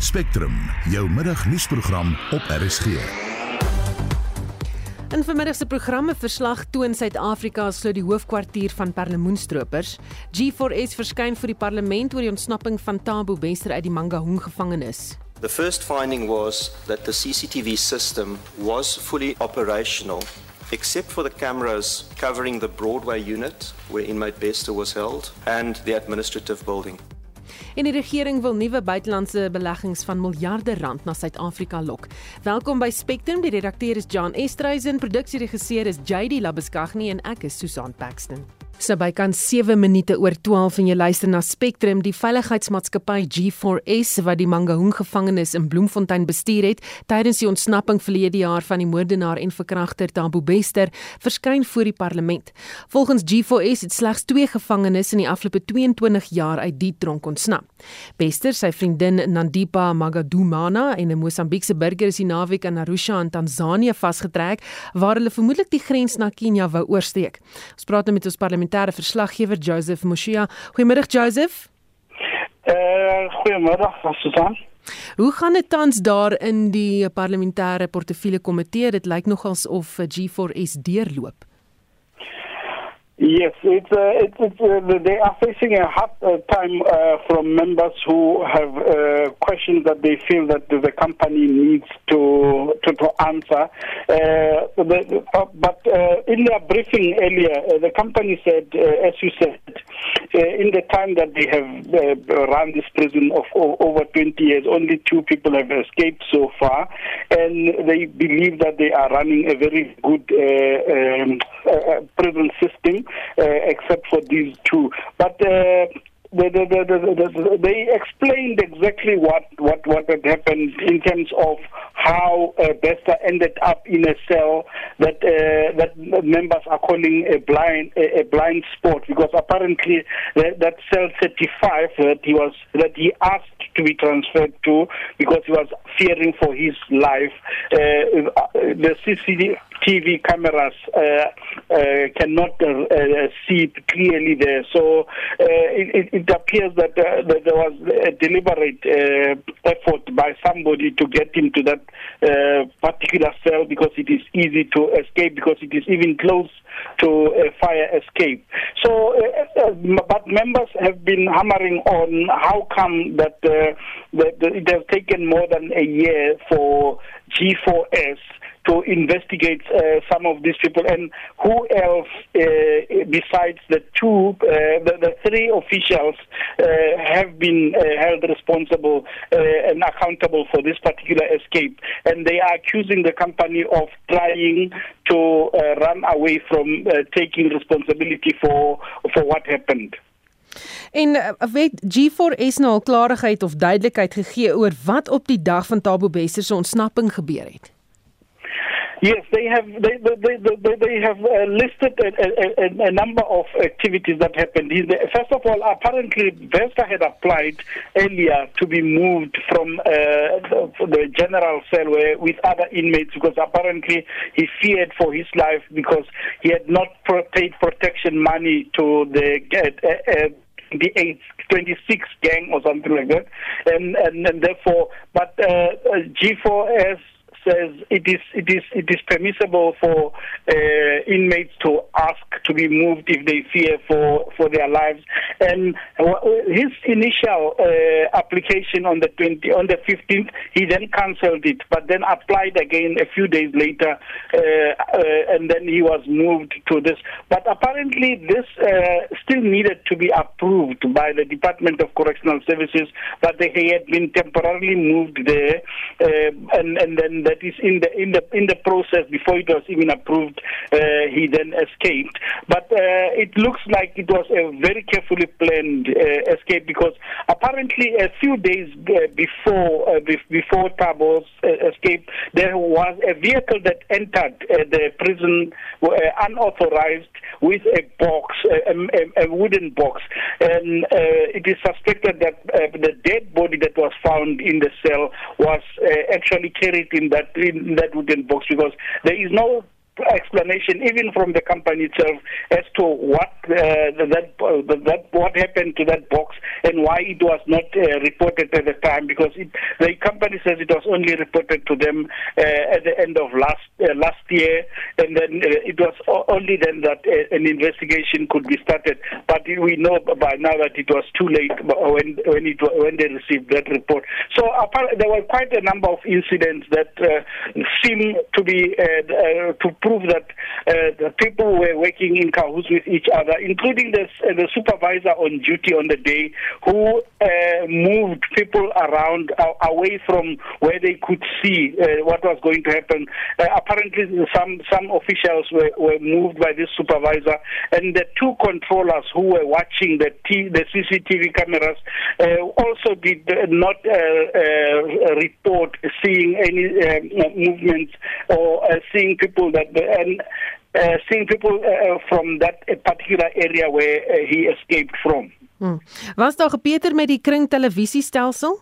Spectrum, jou middagnuusprogram op RSG. In vermiddag se programme verslag toon Suid-Afrika sluit die hoofkwartier van perlemoenstropers. G4S verskyn vir die parlement oor die ontsnapping van Tabo Bester uit die Mangaung gevangenis. The first finding was that the CCTV system was fully operational, except for the cameras covering the Broadway unit where inmate Bester was held and the administrative building. En die regering wil nuwe buitelandse beleggings van miljarde rand na Suid-Afrika lok. Welkom by Spectrum. Die redakteur is John Estreisen, produksieregisseur is JD Labuskaghni en ek is Susan Paxton. So bykans 7 minute oor 12 en jy luister na Spectrum, die veiligheidsmaatskappy G4S wat die Mangaung gevangenes in Bloemfontein bestuur het tydens die ontsnapping verlede jaar van die moordenaar en verkragter Tambo Bester, verskyn voor die parlement. Volgens G4S het slegs 2 gevangenes in die afgelope 22 jaar uit die tronk ontsnap. Bester, sy vriendin Nandipa Magadumana en 'n Mosambiekse burger is die naweek in Arusha in Tansanië vasgetrek waar hulle vermoedelik die grens na Kenia wou oorsteek. Ons praat nou met ons parlementêre verslaggewer Joseph Moshia. Goeiemôre Joseph. Eh uh, goeiemôre Susan. Hoe gaan dit tans daar in die parlementêre portefeulje komitee? Dit lyk nogals of G4S deurloop. Yes, it's, uh, it's, it's uh, they are facing a hard uh, time uh, from members who have uh, questions that they feel that the company needs to to, to answer. Uh, the, but in their briefing earlier, the company said, as you said, in the time that they have run this prison of, over 20 years, only two people have escaped so far, and they believe that they are running a very good um, prison system uh, except for these two. But uh, they, they, explained exactly what, what, what had happened in terms of how uh, Bester ended up in a cell that uh, that members are calling a blind a, a blind spot because apparently that, that cell 35 that he was that he asked to be transferred to because he was fearing for his life. Uh, the CCTV cameras uh, uh, cannot uh, see clearly there, so it, it, appears that, that, there was a deliberate effort by somebody to get him to that particular cell because it is easy to escape because it is even close to a fire escape. So, uh, uh, but members have been hammering on how come that, uh, that it has taken more than a year for G4S to investigate uh, some of these people. And who else uh, besides the two uh, the, the, three officials uh, have been uh, held responsible uh, and accountable for this particular escape? And they are accusing the company of trying to run away from taking responsibility for for what happened. En weet G4S nou al klarigheid of duidelikheid gegee oor wat op die dag van Tabo Bester se ontsnapping gebeur het? Yes, they have they they they, they have uh, listed a, a, a, number of activities that happened. First of all, apparently Vesta had applied earlier to be moved from uh, the, the, general cell where, with other inmates because apparently he feared for his life because he had not paid protection money to the uh, uh the eight, 26 gang or something like that, and and, and therefore, but uh, G4S says it is it is it is permissible for uh, inmates to ask to be moved if they fear for for their lives. And his initial uh, application on the 20 on the 15th, he then cancelled it, but then applied again a few days later, uh, uh and then he was moved to this. But apparently, this uh, still needed to be approved by the Department of Correctional Services, but he had been temporarily moved there, uh, and and then that is in the in the in the process before it was even approved. Uh, he then escaped, but uh, it looks like it was a very carefully planned uh, escape because apparently a few days uh, before uh, before Tabo's uh, escape, there was a vehicle that entered the prison unauthorized with a box, a, a, a wooden box, and it is suspected that the dead body that was found in the cell was actually carried in that in that wooden box because there is no explanation, even from the company itself, as to what uh, that uh, that what happened to that box and why it was not uh, reported at the time. Because it, the company says it was only reported to them uh, at the end of last uh, last year, and then uh, it was only then that an investigation could be started. But we know by now that it was too late when when it when they received that report. So there were quite a number of incidents that seem to be to prove that the people were working in cahoots with each other, including the, the supervisor on duty on the day who uh, moved people around uh, away from where they could see uh, what was going to happen. Uh, apparently, some some officials were, were moved by this supervisor, and the two controllers who were watching the T, the CCTV cameras uh, also did not uh, report seeing any movements or seeing people that and uh, seeing people uh, from that particular area where uh, he escaped from. Hmm. Was daar gepeter met die kring televisiestelsel?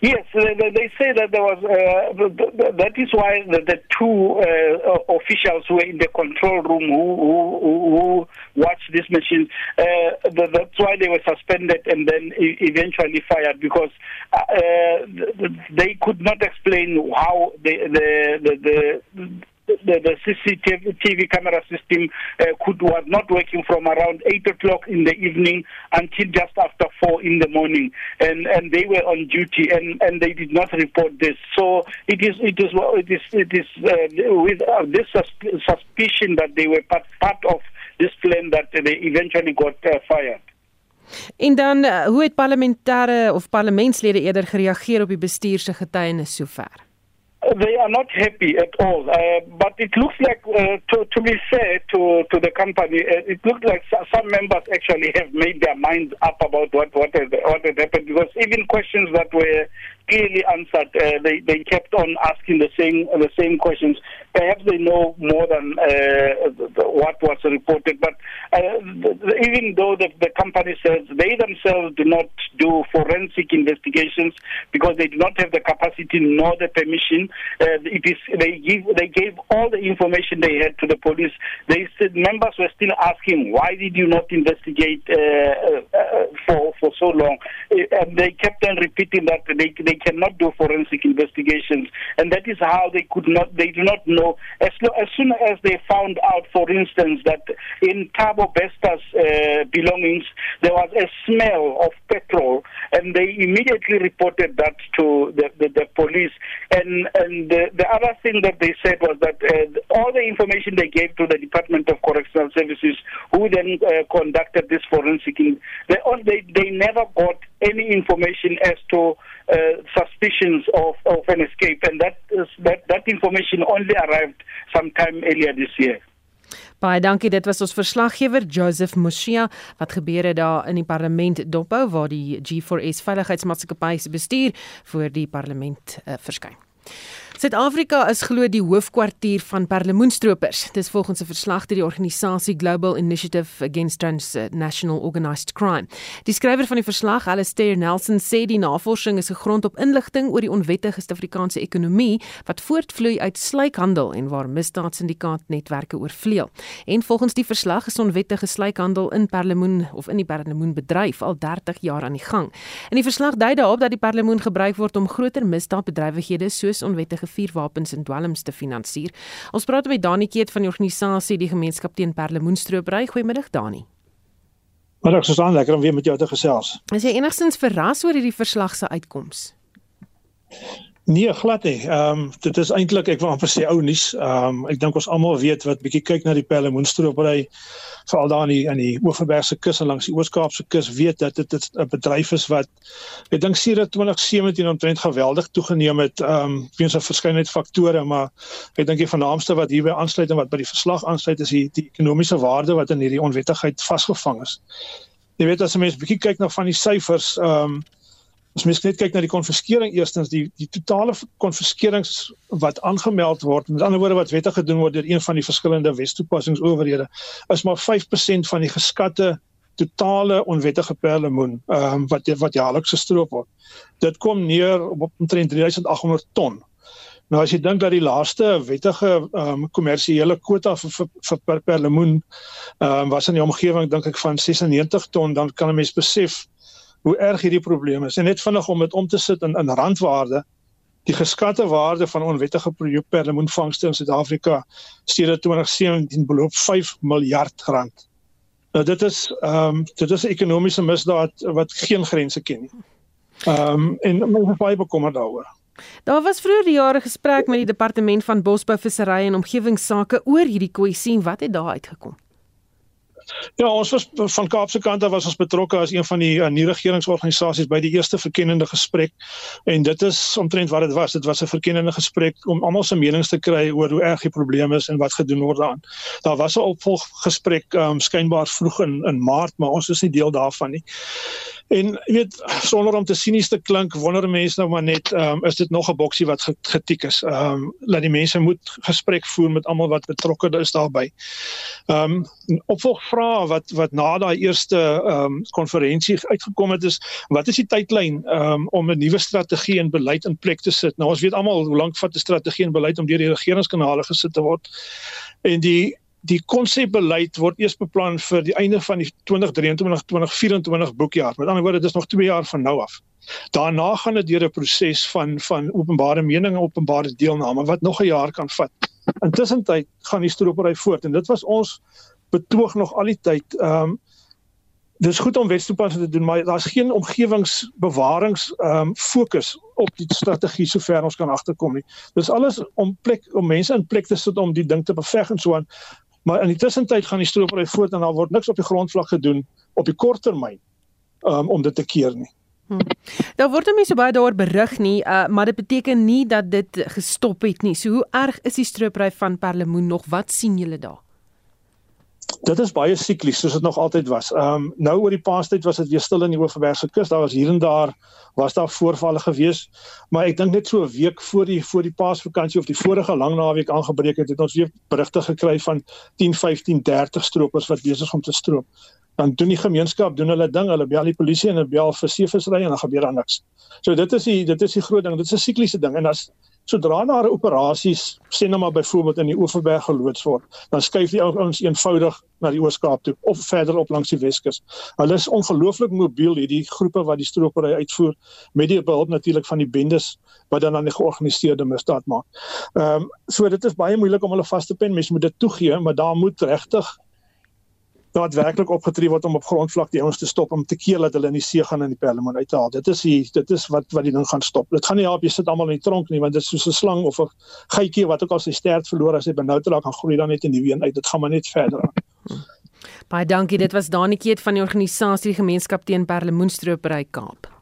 Yes, they, they say that there was. Uh, that is why the, the two uh, officials who were in the control room who who, who watched this machine. Uh, that's why they were suspended and then eventually fired because they could not explain how the the the, the the, the CCTV camera system uh, could was not working from around eight o'clock in the evening until just after four in the morning, and and they were on duty and and they did not report this. So it is it is it is it is uh, with uh, this suspicion that they were part part of this plan that they eventually got uh, fired. En dan uh, hoe het parlementêre of parlementslede eerder gereageer op die bestuur se getuienis sover? They are not happy at all. Uh, but it looks like, uh, to, to be fair to, to the company, uh, it looks like some members actually have made their minds up about what, what, had, what had happened because even questions that were clearly answered. Uh, they they kept on asking the same the same questions. Perhaps they know more than uh, what was reported. But uh, even though the, the company says they themselves do not do forensic investigations because they do not have the capacity nor the permission, uh, it is they give they gave all the information they had to the police. They said members were still asking why did you not investigate uh, uh, for for so long, and they kept on repeating that they they they cannot do forensic investigations, and that is how they could not. They do not know as, lo- as soon as they found out, for instance, that in Tabo Besta's uh, belongings there was a smell of petrol, and they immediately reported that to the, the, the police. And and the, the, other thing that they said was that uh, all the information they gave to the Department of Correctional Services, who then uh, conducted this forensic, they, they they never got any information as to uh, suspicions of, of an escape, and that, is, that, that information only arrived sometime earlier this year. Baie dankie. Dit was ons verslaggewer Joseph Moshia wat gebeure daar in die parlement dophou waar die G4S veiligheidsmaatskappy se bestuur voor die parlement uh, verskyn. Suid-Afrika is glo die hoofkwartier van perlemoenstropers. Dis volgens 'n verslag deur die organisasie Global Initiative Against Transnational Organized Crime. Die skrywer van die verslag, Alistair Nelson, sê die navorsing is gegrond op inligting oor die onwettige Suid-Afrikaanse ekonomie wat voortvloei uit sluikhandel en waar misdaadsyndikaatnetwerke oorvleuel. En volgens die verslag is onwettige sluikhandel in perlemoen of in die perlemoenbedryf al 30 jaar aan die gang. In die verslag dui daarop dat die perlemoen gebruik word om groter misdaadbedrywighede soos onwettige vuurwapens en dwelms te finansier. Ons praat met Dani Keet van die organisasie die gemeenskap teen perlemoenstroopry. Goeiemiddag Dani. Is aan lekker om weer met jou te gesels. Is jy enigstens verras oor hierdie verslag se uitkoms? Nee, glad nie. Ehm um, dit is eintlik ek wil amper sê ou nuus. Ehm um, ek dink ons almal weet wat bietjie kyk na die Pellemoenstropery veral daar in die in die Oeverbergse kus en langs die Oos-Kaapse kus weet dat dit 'n bedryf is wat ek dink sedert 2017 omtrent geweldig toegeneem het ehm um, weens 'n verskeidenheid faktore, maar ek dink die vernaamste wat hierby aansluit en wat by die verslag aansluit is die, die ekonomiese waarde wat in hierdie onwettigheid vasgevang is. Jy weet as 'n mens bietjie kyk na van die syfers ehm um, As mens net kyk na die konfiskering eerstens die die totale konfiskerings wat aangemeld word, met ander woorde wat wettig gedoen word deur een van die verskillende wetstoepassingsowerhede, is maar 5% van die geskatte totale onwettige perlemoen ehm um, wat wat jaarliks gestroop word. Dit kom neer op omtrent 3800 ton. Nou as jy dink dat die laaste wettige ehm um, kommersiële kwota vir vir, vir per, per lemoen ehm um, was in die omgewing dink ek van 96 ton, dan kan 'n mens besef hoe erg hierdie probleem is. En net vinnig om dit om te sit in in randwaarde, die geskatte waarde van onwettige per lemoenvangste in Suid-Afrika steeds 2017 beloop 5 miljard rand. Nou dit is ehm um, dit is 'n ekonomiese misdaad wat geen grense ken nie. Ehm um, en mense is baie bekommerd daaroor. Daar was vroeër die jare gesprek met die departement van bosbou, visserry en omgewingsake oor hierdie kwessie en wat het daar uitgekom? Ja, ons was van Kaapse kant af was ons betrokke as een van die uh, nuwe regeringsorganisasies by die eerste verkennende gesprek en dit is omtrent wat dit was. Dit was 'n verkennende gesprek om almal se menings te kry oor hoe erg die probleem is en wat gedoen word daaraan. Daar was 'n opvolggesprek um, skynbaar vroeg in in Maart, maar ons is nie deel daarvan nie. En jy weet sonder om te sinies te klink, wonder mense nou maar net, ehm um, is dit nog 'n boksie wat getiek is. Ehm um, laat die mense moet gesprek voer met almal wat betrokke is daarbey. Ehm um, opvolgvrae wat wat na daai eerste ehm um, konferensie uitgekom het is, wat is die tydlyn ehm um, om 'n nuwe strategie en beleid in plek te sit? Nou ons weet almal hoe lank vat 'n strategie en beleid om deur die regeringskanale gesit te word. En die die konsepbeleid word eers beplan vir die einde van die 2023-2024 boekjaar. Met ander woorde, dit is nog 2 jaar van nou af. Daarna gaan dit deur 'n proses van van openbare mening en openbare deelname wat nog 'n jaar kan vat. Intussen tyd gaan die stropery voort en dit was ons betoog nog al die tyd. Ehm um, dis goed om wetstoepassing te doen, maar daar's geen omgewingsbewarings ehm um, fokus op die strategie sover ons kan agterkom nie. Dis alles om plek om mense in plek te sit om die ding te beveg en so aan. Maar in die tussentyd gaan die stropery voort en daar word niks op die grondvlak gedoen op die kort termyn um, om dit te keer nie. Hmm. Daar word mense so baie daaroor berig nie, uh, maar dit beteken nie dat dit gestop het nie. So hoe erg is die stropery van Perlemoen nog? Wat sien julle daar? Dit is baie siklies soos dit nog altyd was. Ehm um, nou oor die paastyd was dit weer stil in die Oeverbergse kus. Daar was hier en daar was daar voorvalle gewees, maar ek dink net so 'n week voor die voor die paasvakansie of die vorige lang naweek aangebreek het, het ons weer berigte gekry van 10, 15, 30 stroopers wat besig om te stroop. Dan doen die gemeenskap doen hulle ding, hulle bel die polisie en hulle bel vir seevisry en dan gebeur daar niks. So dit is die dit is die groot ding. Dit is 'n sikliese ding en as sodra daar operasies sê nou maar byvoorbeeld in die Oeverberg geloods word, dan skuif die ouens eenvoudig na die Oos-Kaap toe of verder op langs die Weskus. Hulle is ongelooflik mobiel hierdie groepe wat die stropery uitvoer met die behulp natuurlik van die bendes wat dan aan die georganiseerde misdaad maak. Ehm um, so dit is baie moeilik om hulle vas te pen. Mens moet dit toegee, maar daar moet regtig daadwerklik opgetree word om op grondvlak die ouens te stop om te keer dat hulle in die see gaan en die perlemoen uithaal. Dit is die dit is wat wat die ding gaan stop. Dit gaan nie help jy sit almal in die tronk nie want dit is soos 'n slang of 'n geitjie wat ook al sy stert verloor as hy benoud raak gaan groei dan net in die ween uit. Dit gaan maar net verder aan. Baie dankie. Dit was Dani Keet van die organisasie Gemeenskap teen Perlemoenstropery Kaap.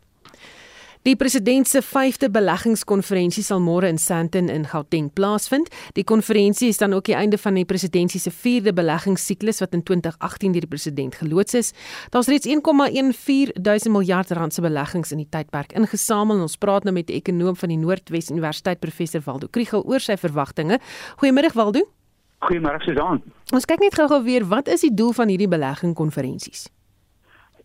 Die president se 5de beleggingskonferensie sal môre in Sandton in Gauteng plaasvind. Die konferensie is dan ook die einde van die presidentsie se 4de beleggingssiklus wat in 2018 deur die president geloods is. Daar's reeds 1,14 duisend miljard rand se beleggings in die tydperk ingesamel en ons praat nou met die ekonom van die Noordwes Universiteit professor Waldo Kriel oor sy verwagtinge. Goeiemôre Waldo. Goeiemôre Susan. Ons kyk net gou-gou weer wat is die doel van hierdie beleggingkonferensies?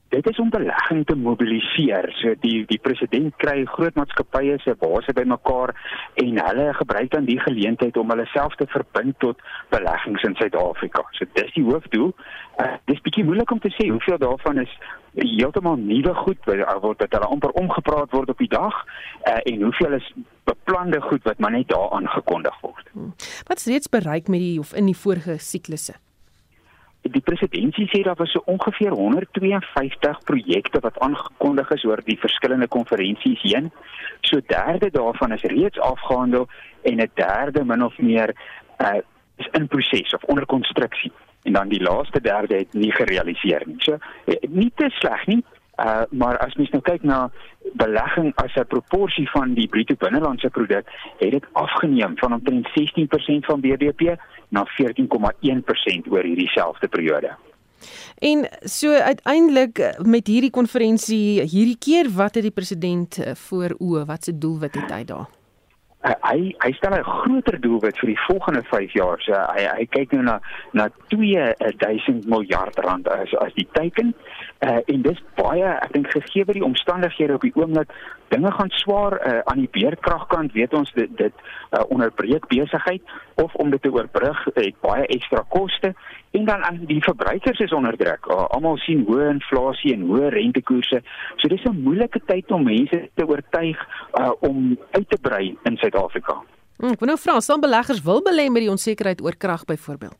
Dit is om belegging te mobiliseer. So die die president kry groot maatskappye se base bymekaar en hulle gebruik dan die geleentheid om hulle self te verbind tot beleggings in Suid-Afrika. So dis die hoofdoel. Uh, dis bietjie moeilik om te sê hoeveel daarvan is heeltemal nuwe goed word dat hulle amper omgepraat word op die dag uh, en hoeveel is beplande goed wat maar net daar aangekondig word. Hmm. Wat is reeds bereik met die of in die vorige siklusse? Die presidentsie sê daar was so ongeveer 152 projekte wat aangekondig is oor die verskillende konferensies heen. So derde daarvan is reeds afgehandel en 'n derde min of meer uh, is in proses of onder konstruksie. En dan die laaste derde het nie gerealiseer nie. So eh, nie te sleg nie. Uh maar as mens nou kyk na belegging as 'n proporsie van die bruto binnelandse produk, het dit afgeneem van omtrent 16% van BBP na 14,1% oor hierdie selfde periode. En so uiteindelik met hierdie konferensie hierdie keer wat het die president eh, voor oë wat se doelwit het hy daar? Uh, hy hy stel 'n groter doelwit vir die volgende 5 jaar. So hy hy kyk nou na na 2000 miljard rand as as die teiken. Uh, en dis baie ek dink gegee word die omstandighede op die oomblik dinge gaan swaar uh, aan die beerkragkant weet ons dit dit uh, onderbreek besigheid of om dit te oorbrug het baie ekstra koste en dan aan die verbruikers is onder druk. Uh, Almal sien hoë inflasie en hoë rentekoerse. So dis 'n moeilike tyd om mense te oortuig uh, om uit te brei in Suid-Afrika. Hmm, ek wil nou vra, sal beleggers wil belê met die onsekerheid oor krag byvoorbeeld?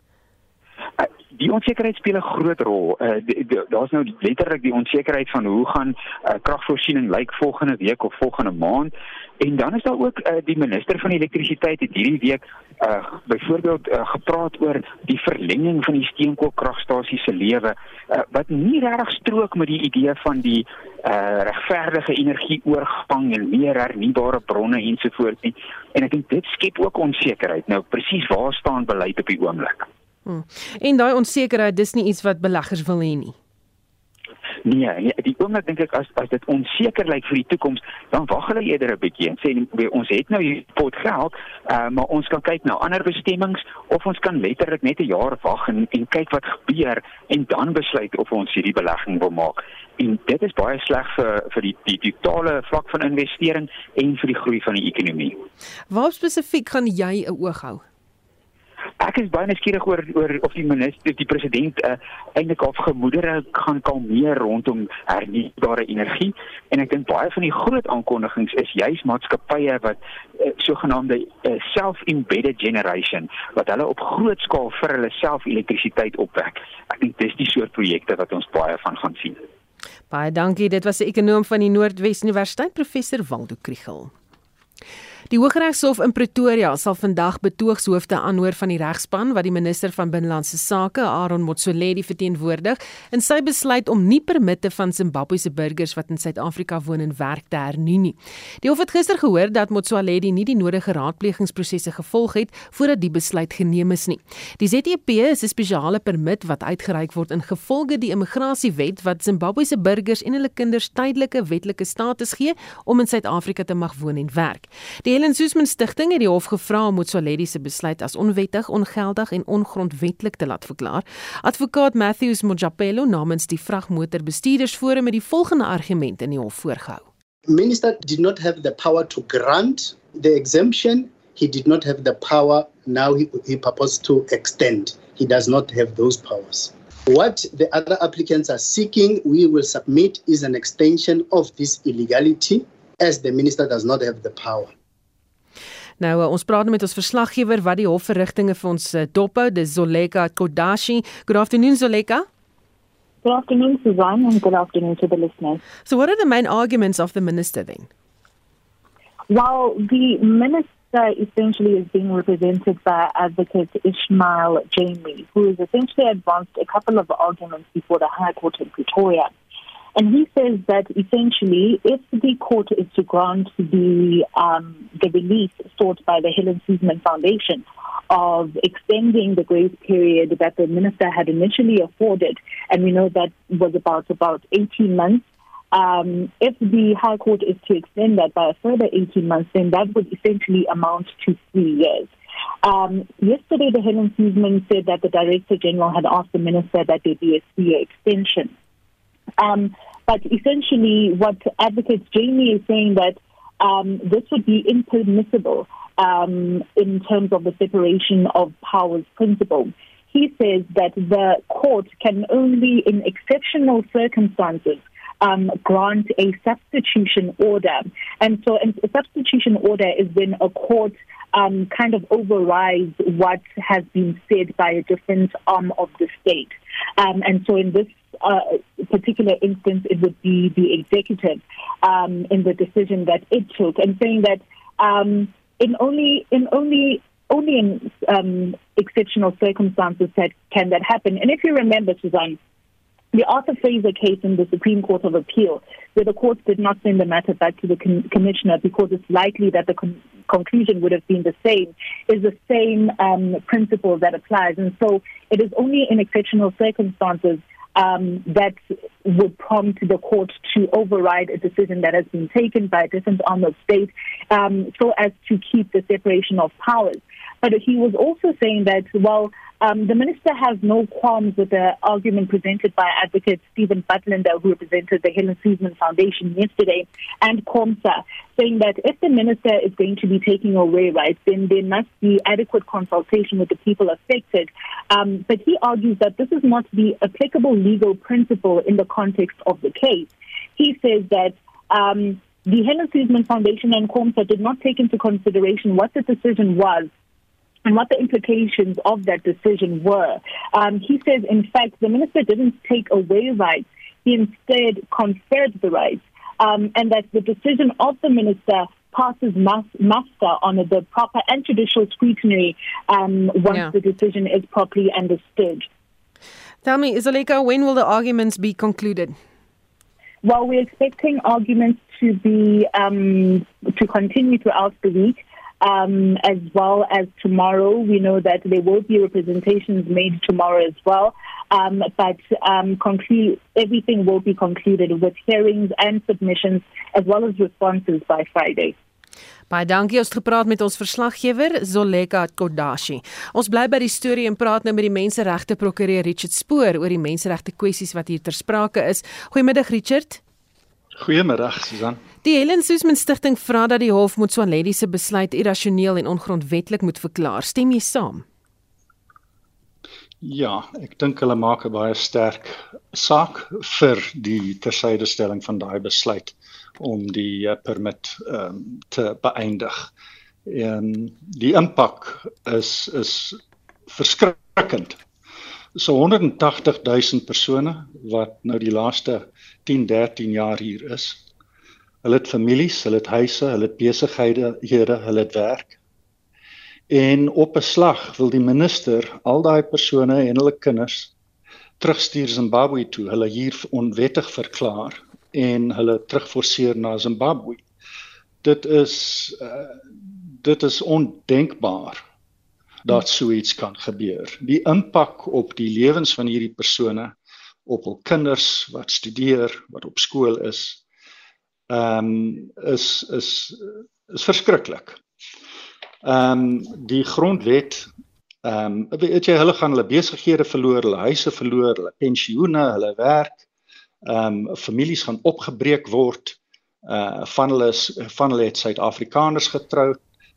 Uh, die onsekerheid speel 'n groot rol. Uh, Daar's nou letterlik die onsekerheid van hoe gaan uh, kragvoorsiening lyk volgende week of volgende maand. En dan is daar ook uh, die minister van elektrisiteit het hierdie week uh byvoorbeeld uh, gepraat oor die verlenging van die steenkoolkragstasie se lewe uh, wat nie regtig strook met die idee van die uh regverdige energieoorgang en meer hernubare bronne ensovoorts nie. En ek dink dit skep ook onsekerheid. Nou presies waar staan beleid op die oomblik? Hmm. En daai onsekerheid dis nie iets wat beleggers wil hê nie. Nee, nee, die oomblik dink ek as as dit onseker lyk vir die toekoms, dan wag hulle eerder 'n bietjie en sê ons het nou hier pot geld, uh, maar ons kan kyk na ander bestemmings of ons kan letterlik net 'n jaar wag en en kyk wat gebeur en dan besluit of ons hierdie belegging wil maak. En dit is baie sleg vir vir die die totale vlak van investering en vir die groei van die ekonomie. Waar spesifiek gaan jy 'n oog hou? Ek is baie nuuskierig oor oor of die minister, die president uh, eintlik al gemoedere gaan kalmeer rondom hernubare energie en ek dink baie van die groot aankondigings is juis maatskappye wat uh, sogenaamde uh, self-embedded generation wat hulle op groot skaal vir hulle self elektrisiteit opwek. Ek dink dis die soort projekte wat ons baie van gaan sien. Baie dankie. Dit was 'n ekonom van die Noordwes Universiteit, professor Waldo Krugel. Die Hooggeregshof in Pretoria sal vandag betoogshoofde aanhoor van die regspan wat die minister van Binnelandse Sake, Aaron Motsoaledi, verteenwoordig in sy besluit om nie permitte van Zimbabwese burgers wat in Suid-Afrika woon en werk te hernu nie. Die hof het gister gehoor dat Motsoaledi nie die nodige raadplegingsprosesse gevolg het voordat die besluit geneem is nie. Die ZEP is 'n spesiale permit wat uitgereik word in gevolge die immigrasiewet wat Zimbabwese burgers en hulle kinders tydelike wetlike status gee om in Suid-Afrika te mag woon en werk. Die Helen Suzman Stichting het die hof gevra om Motsoaledi se besluit as onwettig, ongeldig en ongrondwetlik te laat verklaar. Advokaat Matthews Mojapelo namens die vragmotorbestuurdersforum het die volgende argument in die hof voorgehou. Minister did not have the power to grant the exemption. He did not have the power now he, he proposed to extend. He does not have those powers. What the other applicants are seeking, we will submit is an extension of this illegality as the minister does not have the power. Nou uh, ons praat met ons verslaggewer wat die hofverrigtinge vir ons uh, dophou, dis Zoleka Kodashi. Good afternoon Zoleka. Good afternoon Suzanne and good afternoon to the listeners. So what are the main arguments of the minister then? Well, the minister essentially is being represented by advocate Ishmael Jamie, who has essentially advanced a couple of arguments before the High Court in Pretoria. And he says that essentially, if the court is to grant the um, the relief sought by the Helen Suzman Foundation of extending the grace period that the minister had initially afforded, and we know that was about about 18 months. Um, if the High Court is to extend that by a further 18 months, then that would essentially amount to three years. Um, yesterday, the Helen Suzman said that the Director General had asked the minister that there be a three-year extension. Um, but essentially, what Advocate Jamie is saying that um, this would be impermissible um, in terms of the separation of powers principle. He says that the court can only, in exceptional circumstances, um, grant a substitution order. And so a substitution order is when a court um, kind of overrides what has been said by a different arm of the state. Um, and so in this uh, particular instance, it would be the executive um, in the decision that it took, and saying that um, in only in only only in um, exceptional circumstances that can that happen. And if you remember, Suzanne, the Arthur Fraser case in the Supreme Court of Appeal, where the court did not send the matter back to the con- commissioner because it's likely that the con- conclusion would have been the same, is the same um, principle that applies. And so it is only in exceptional circumstances um, that would prompt the court to override a decision that has been taken by a different arm of state um, so as to keep the separation of powers. But he was also saying that, well, um, the minister has no qualms with the argument presented by Advocate Stephen Butlander, who represented the Helen Suzman Foundation yesterday, and COMSA, saying that if the minister is going to be taking away rights, then there must be adequate consultation with the people affected. Um, but he argues that this is not the applicable legal principle in the context of the case. He says that um, the Helen Suzman Foundation and COMSA did not take into consideration what the decision was and what the implications of that decision were. Um, he says, in fact, the minister didn't take away rights, he instead conferred the rights, um, and that the decision of the minister passes muster on the proper and judicial scrutiny um, once yeah. the decision is properly understood. Tell me, Isoleka, when will the arguments be concluded? Well, we're expecting arguments to be um, to continue throughout the week um, as well as tomorrow. We know that there will be representations made tomorrow as well. Um, but um, conclude, everything will be concluded with hearings and submissions as well as responses by Friday. Baie dankie ons gepraat met ons verslaggewer Zoleka Kodashi. Ons bly by die storie en praat nou met die menseregte prokureur Richard Spoor oor die menseregte kwessies wat hier ter sprake is. Goeiemiddag Richard. Goeiemôre Susan. Die Helen Suzman Stichting vra dat die hof moet Swanledi se besluit irrasioneel en ongrondwettig moet verklaar. Stem jy saam? Ja, ek dink hulle maak 'n baie sterk saak vir die tersydestelling van daai besluit om die uh, permit um, te beëindig. En die impak is is verskrikend. So 180 000 persone wat nou die laaste 10, 13 jaar hier is Hulle het families, hulle het huise, hulle het besighede, Here, hulle het werk. En op 'n slag wil die minister al daai persone en hulle kinders terugstuur Zimbabwe toe. Hulle hier onwettig verklaar en hulle terugforceer na Zimbabwe. Dit is uh, dit is ondenkbaar dat so iets kan gebeur. Die impak op die lewens van hierdie persone, op hul kinders wat studeer, wat op skool is, ehm um, is is is verskriklik. Ehm um, die grondwet ehm um, weet jy hulle gaan hulle besighede verloor, hulle huise verloor, hulle pensioene, hulle werk. Ehm um, families gaan opgebreek word. Uh van hulle van hulle het Suid-Afrikaners getrou.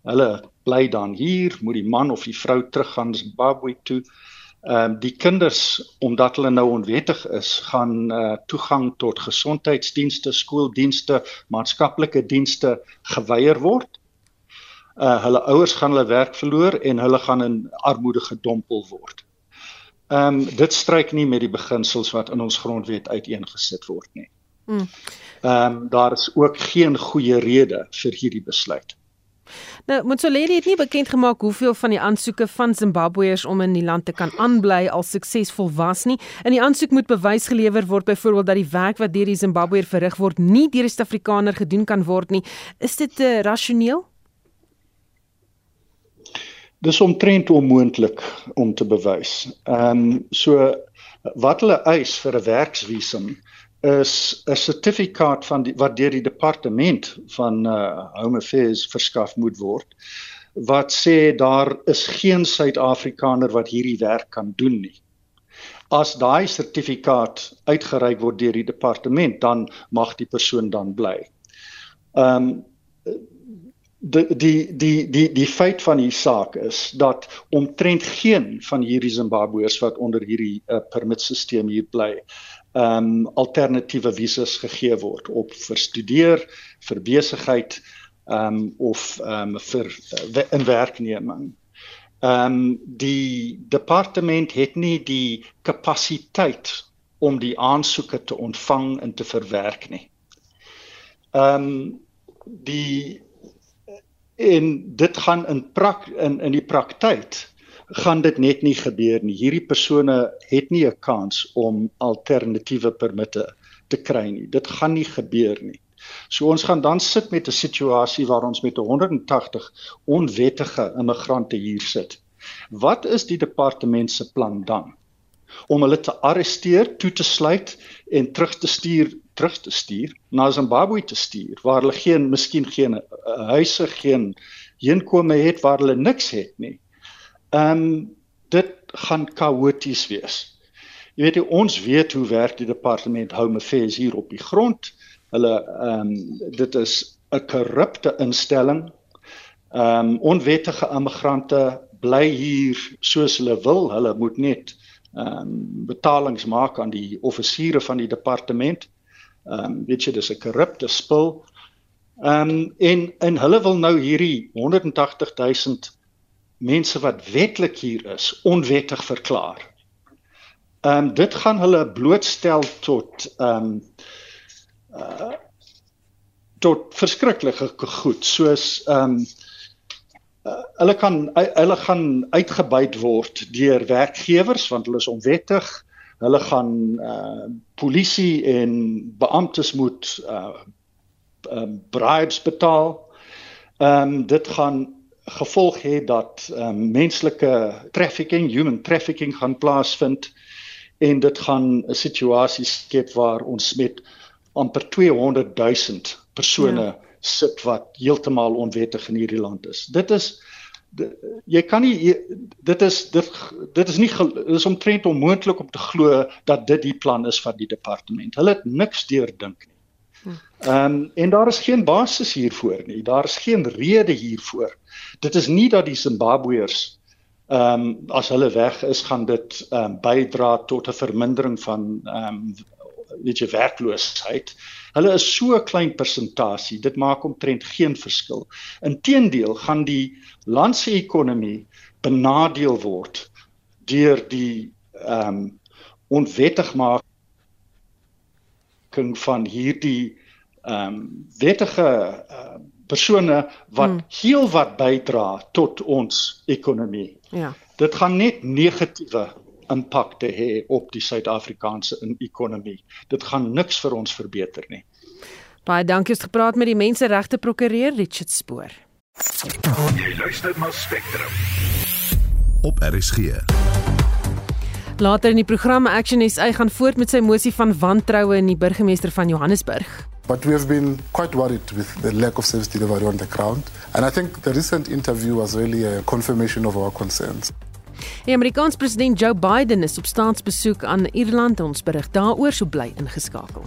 Hulle bly dan hier, moet die man of die vrou teruggaan Zimbabwe toe ehm uh, die kinders omdat hulle nou onwettig is gaan uh, toegang tot gesondheidsdienste, skooldienste, maatskaplike dienste geweier word. Uh hulle ouers gaan hulle werk verloor en hulle gaan in armoede gedompel word. Ehm um, dit stryk nie met die beginsels wat in ons grondwet uiteengesit word nie. Hmm. Ehm um, daar is ook geen goeie rede vir hierdie besluit. Nou, Motsoaledi het nie bekend gemaak hoeveel van die aansoeke van Zimbabweërs om in die land te kan aanbly al suksesvol was nie. In die aansoek moet bewys gelewer word byvoorbeeld dat die werk wat deur die Zimbabweër verrig word nie deur 'n Suid-Afrikaner gedoen kan word nie. Is dit uh, rasioneel? Dis omtrent onmoontlik om te bewys. Ehm um, so wat hulle eis vir 'n werksvisum is 'n sertifikaat van die, wat deur die departement van uh, Home Affairs verskaf moet word wat sê daar is geen Suid-Afrikaner wat hierdie werk kan doen nie. As daai sertifikaat uitgereik word deur die departement, dan mag die persoon dan bly. Ehm um, die die die die die feit van die saak is dat omtrent geen van hierdie Zimbabweërs wat onder hierdie uh, permitstelsel hier bly um, alternatiewe visas gegee word op vir studeer, vir besigheid ehm um, of ehm um, vir uh, in werkneming. Ehm um, die departement het nie die kapasiteit om die aansoeke te ontvang en te verwerk nie. Ehm um, die en dit gaan in prak in in die praktyk gaan dit net nie gebeur nie. Hierdie persone het nie 'n kans om alternatiewe permitte te kry nie. Dit gaan nie gebeur nie. So ons gaan dan sit met 'n situasie waar ons met 180 onwettige immigrante hier sit. Wat is die departement se plan dan? om hulle te arresteer, toe te sluit en terug te stuur terug te stuur na Zimbabwe te stuur waar hulle geen miskien geen uh, huise geen heenkome het waar hulle niks het nie. Ehm um, dit gaan chaoties wees. Jy weet ons weet hoe werk die departement Home Affairs hier op die grond. Hulle ehm um, dit is 'n korrupte instelling. Ehm um, onwettige immigrante bly hier soos hulle wil. Hulle moet net ehm um, betalings maak aan die offisiere van die departement. Ehm um, weet jy dis 'n korrupte spul. Ehm um, en en hulle wil nou hierdie 180 000 mense wat wetlik hier is onwettig verklaar. Ehm um, dit gaan hulle blootstel tot ehm um, uh tot verskriklike goed soos ehm um, uh, hulle kan hulle gaan uitgebuit word deur werkgewers want hulle is onwettig. Hulle gaan uh polisie en beamptes moet uh um, bribes betaal. Ehm um, dit gaan gevolg hê dat um, menslike trafficking, human trafficking gaan plaasvind en dit gaan 'n situasie skep waar ons met amper 200 000 persone ja. sit wat heeltemal onwettig in hierdie land is. Dit is dit, jy kan nie dit is dit dit is nie dit is omtrent onmoontlik om te glo dat dit die plan is van die departement. Hulle het niks deurdink nie. Hm. Ehm um, en daar is geen basis hiervoor nie. Daar is geen rede hiervoor. Dit is nie dat die Zimbabweërs ehm um, as hulle weg is gaan dit ehm um, bydra tot 'n vermindering van ehm um, weet jy werkloosheid. Hulle is so 'n klein persentasie, dit maak omtrent geen verskil. Inteendeel gaan die land se ekonomie benadeel word deur die ehm um, onwettig maak van hierdie ehm um, wettige uh, persone wat hmm. heel wat bydra tot ons ekonomie. Ja. Dit gaan net negatiewe impak te hê op die Suid-Afrikaanse ekonomie. Dit gaan niks vir ons verbeter nie. Baie dankie het gepraat met die menseregte prokureur Richard Spoor. Jy luister na Spectrum. Op RSG. Later in die program Action SA gaan voort met sy mosie van wantroue in die burgemeester van Johannesburg. But we have been quite worried with the lack of service delivery on the ground. And I think the recent interview was really a confirmation of our concerns. Die Amerikaanse president Joe Biden is op staatsbesoek aan Ierland. Ons berig daaroor so bly ingeskakel.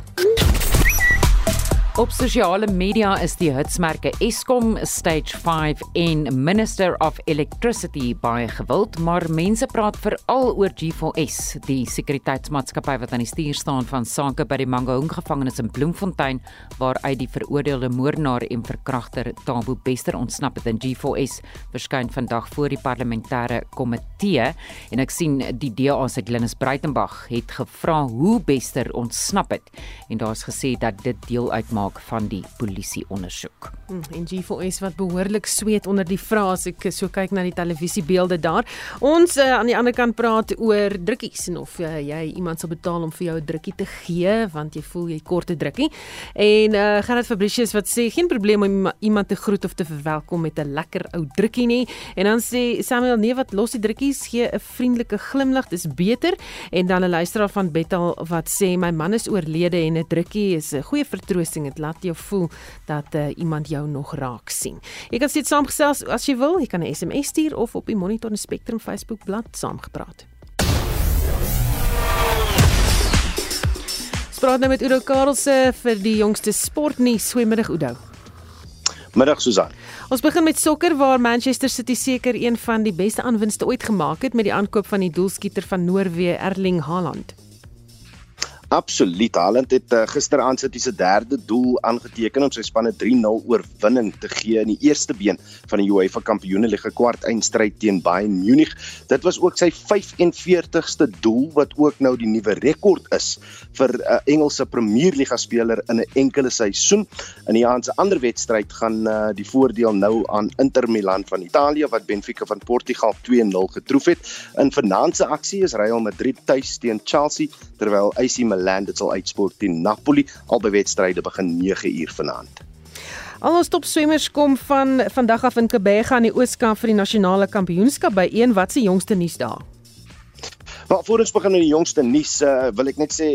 Op sosiale media is die hitsmerke Eskom Stage 5 en Minister of Electricity baie gewild, maar mense praat veral oor G4S, die sekuriteitsmaatskappy wat aan die stuur staan van sake by die Mangaung gevangenis in Bloemfontein waar uit die veroordeelde moordenaar en verkragter Tabo Bester ontsnap het in G4S verskyn vandag voor die parlementêre komitee. En ek sien die DA se Glenis Breitenberg het gevra hoe Bester ontsnap het. En daar's gesê dat dit deel uitmaak maak van die polisie ondersoek. Hmm, en G4S wat behoorlik sweet onder die vrae ek so kyk na die televisiebeelde daar. Ons uh, aan die ander kant praat oor drukkies en of uh, jy iemand sal betaal om vir jou 'n drukkie te gee want jy voel jy kort 'n drukkie. En uh, Gerard Fabricius wat sê geen probleem om iemand te groet of te verwelkom met 'n lekker ou drukkie nie. En dan sê Samuel nee wat los die drukkies gee 'n vriendelike glimlag dis beter en dan 'n luisteraar van Bettal wat sê my man is oorlede en 'n drukkie is 'n goeie vertroosting dit laat jou voel dat uh, iemand jou nog raak sien. Jy kan steeds saamgesels as jy wil, jy kan 'n SMS stuur of op die Monitor en Spectrum Facebook bladsy saamgepraat. Spraak nou met Udo Karelse vir die jongste sportnuus. Goeiemiddag Udo. Middag Susan. Ons begin met sokker waar Manchester City seker een van die beste aanwinste ooit gemaak het met die aankoop van die doelskieter van Noorwe Erling Haaland. Absoluut. Haaland het uh, gisteraand sy derde doel aangeteken om sy span 'n 3-0 oorwinning te gee in die eerste been van die UEFA Kampioenligga kwartfinalestryd teen Bayern Munich. Dit was ook sy 45ste doel wat ook nou die nuwe rekord is vir 'n uh, Engelse Premierliga speler in 'n enkele seisoen. In die aand se ander wedstryd gaan uh, die voordeel nou aan Inter Milan van Italië wat Benfica van Portugal 2-0 getroof het. In vanaand se aksie is Real Madrid tuis teen Chelsea terwyl AC Milan Milan dit sal uitsport teen Napoli. Albei wedstryde begin 9 uur vanaand. Al ons topswemmers kom van vandag af in Kebega aan die Ooskaap vir die nasionale kampioenskap by een wat se jongste nuus daar. Maar voor ons begin met die jongste nuus, uh, wil ek net sê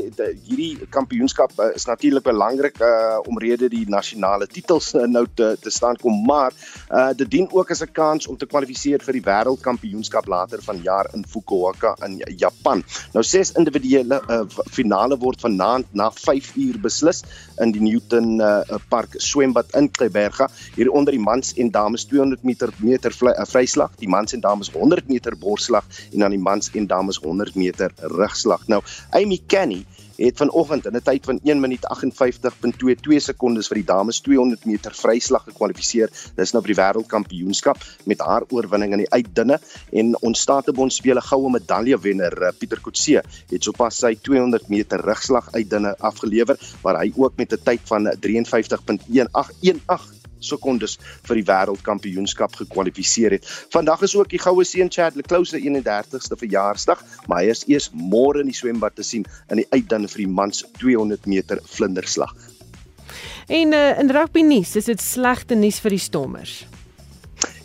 hierdie kampioenskap uh, is natuurlik belangrik uh, omrede die nasionale titels uh, nou te te staan kom, maar uh, dit dien ook as 'n kans om te kwalifiseer vir die wêreldkampioenskap later vanjaar in Fukuoka in Japan. Nou ses individuele uh, finale word vanaand na 5 uur beslis in die Newton uh, Park swembad in Kleiberga hier onder die mans en dames 200 meter meter vryslag, die mans en dames 100 meter borsslag en dan die mans en dames 100 meter rugslag. Nou, Amy Kenny het vanoggend in 'n tyd van 1 minuut 58.22 sekondes vir die dames 200 meter vryslag gekwalifiseer. Dis nou vir die wêreldkampioenskap met haar oorwinning in die uitdinne en ons Statebond spele goue medalje wenner eh, Pieter Kotse het sopas sy 200 meter rugslag uitdinne afgelewer waar hy ook met 'n tyd van 53.1818 sekondes vir die wêreldkampioenskap gekwalifiseer het. Vandag is ook die goue seun Chad Leclerc se 31ste verjaarsdag, maar hy is eers môre in die swembad te sien in die uitdan vir die mans 200 meter vlinderslag. En uh, in rugby nuus, is dit slegte nuus vir die Stormers.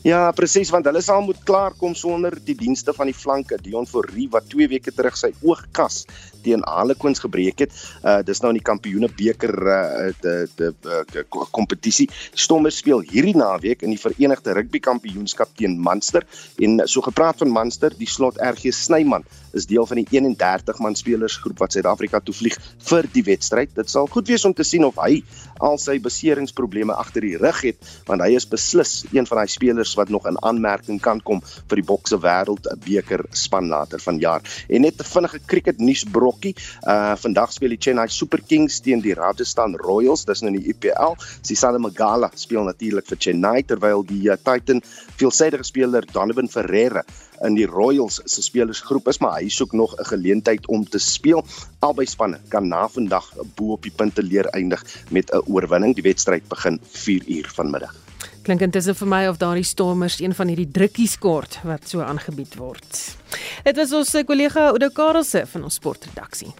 Ja, presies want hulle sal moet klaarkom sonder die dienste van die flanke Dion Fourie wat 2 weke terug sy oogkas teen Harlequins gebreek het. Uh dis nou in die Kampioene beker uh die die kompetisie. Stomme speel hierdie naweek in die Verenigde Rugby Kampioenskap teen Munster en so gepraat van Munster, die slot RG Snyman is deel van die 31 man spelersgroep wat Suid-Afrika toe vlieg vir die wedstryd. Dit sal goed wees om te sien of hy al sy beseringsprobleme agter die rug het, want hy is beslis een van daai spelers wat nog in aanmerking kan kom vir die bokse wêreld beker span later vanjaar. En net 'n vinnige cricket nuusbrokkie. Uh vandag speel die Chennai Super Kings teen die Rajasthan Royals, dis nou in die IPL. Sisale Magala speel natuurlik vir Chennai terwyl die uh, Titan veelsidige speler Donovan Ferreira in die Royals se spelersgroep is, maar hy soek nog 'n geleentheid om te speel. Albei spanne kan na vandag bo op die punte leer eindig met 'n oorwinning. Die wedstryd begin 4 uur vanmiddag. Klink intussen vir my of daardie stormers een van hierdie drukkies kort wat so aangebied word. Dit was ons kollega Oudo Karelse van ons sportredaksie.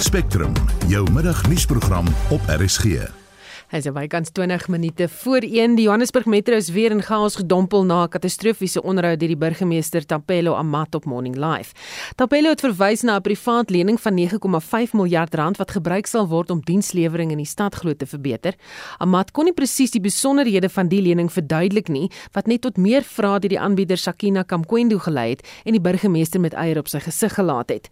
Spectrum, jou middagnuusprogram op RSG. Hy sê bykans 20 minute voor 1 die Johannesburg Metro is weer in chaos gedompel na 'n katastrofiese onderhoud deur die burgemeester Tapelo Amat op Morning Live. Tapelo het verwys na 'n privaat lening van 9,5 miljard rand wat gebruik sal word om dienslewering in die stad glo te verbeter. Amat kon nie presies die besonderhede van die lening verduidelik nie wat net tot meer vrae deur die aanbieder Sakina Kamkwendo gelei het en die burgemeester met eier op sy gesig gelaat het.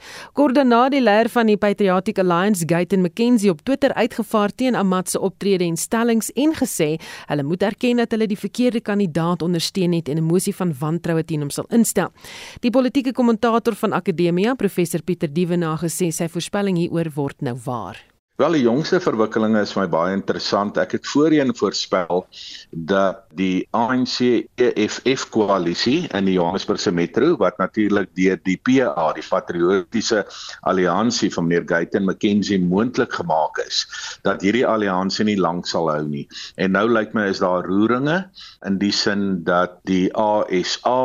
Daarna die leier van die Patriotic Alliance, Gayton McKenzie op Twitter uitgevaar teen Amat se optrede en stellings en gesê hulle moet erken dat hulle die verkeerde kandidaat ondersteun het en 'n mosie van wantroue teen hom sal instel. Die politieke kommentator van Akademia, professor Pieter Dievenage, gesê sy voorspelling hieroor word nou waar. Wel die jongste verwikkelinge is my baie interessant. Ek het voorheen voorspel dat die ANC EFF koalisie in die Johannesburgse metro wat natuurlik deur die PA, die Patriotiese Alliansie van meneer Gayton McKenzie moontlik gemaak is, dat hierdie alliansie nie lank sal hou nie. En nou lyk my is daar roeringe in die sin dat die ASA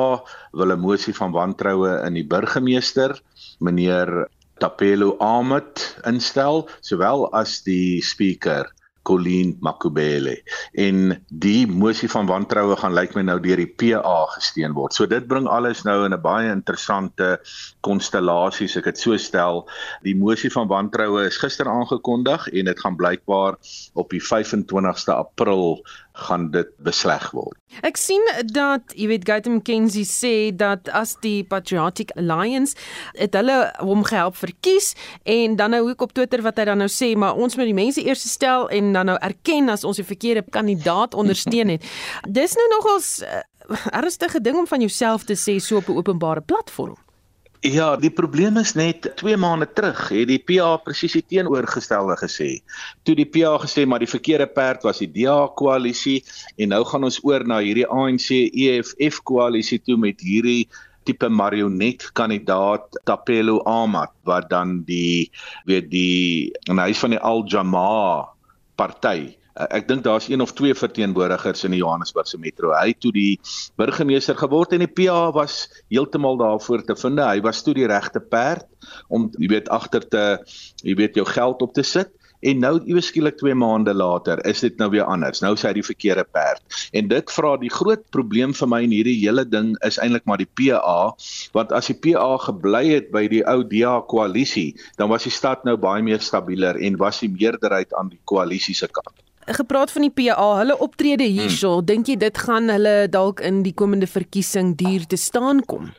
wil 'n mosie van wantroue in die burgemeester meneer Tapelo Ahmed instel sowel as die speaker Colleen Makubele en die mosie van wantroue gaan lyk my nou deur die PA gesteun word. So dit bring alles nou in 'n baie interessante konstellasie, as ek dit so stel. Die mosie van wantroue is gister aangekondig en dit gaan blykbaar op die 25ste April gaan dit besleg word. Ek sien dat, jy weet, Gautam McKenzie sê dat as die Patriotic Alliance het hulle hom gehelp verkies en dan nou ook op Twitter wat hy dan nou sê, maar ons moet die mense eers stel en dan nou erken as ons die verkeerde kandidaat ondersteun het. Dis nou nogals uh, ernstige ding om van jouself te sê so op 'n openbare platform. Ja, die probleem is net 2 maande terug het die PA presies die teenoorgestelde gesê. Toe die PA gesê maar die verkeerde perd was die DA koalisie en nou gaan ons oor na hierdie ANC EFF koalisie toe met hierdie tipe marionet kandidaat Tapelo Ahmad wat dan die weet die en hy is van die Al Jamaa party ek dink daar's een of twee verteenwoordigers in die Johannesburgse metro. Hy toe die burgemeester geword en die PA was heeltemal daarvoor te vind. Hy was toe die regte perd om jy weet agter te jy weet jou geld op te sit En nou ewe skielik 2 maande later is dit nou weer anders. Nou sê hy die verkeerde perd. En dit vra die groot probleem vir my in hierdie hele ding is eintlik maar die PA, want as die PA gebly het by die ou DA koalisie, dan was die stad nou baie meer stabieler en was die meerderheid aan die koalisie se kant gepraat van die PA, hulle optrede hierso, hmm. dink jy dit gaan hulle dalk in die komende verkiesing duur te staan kom?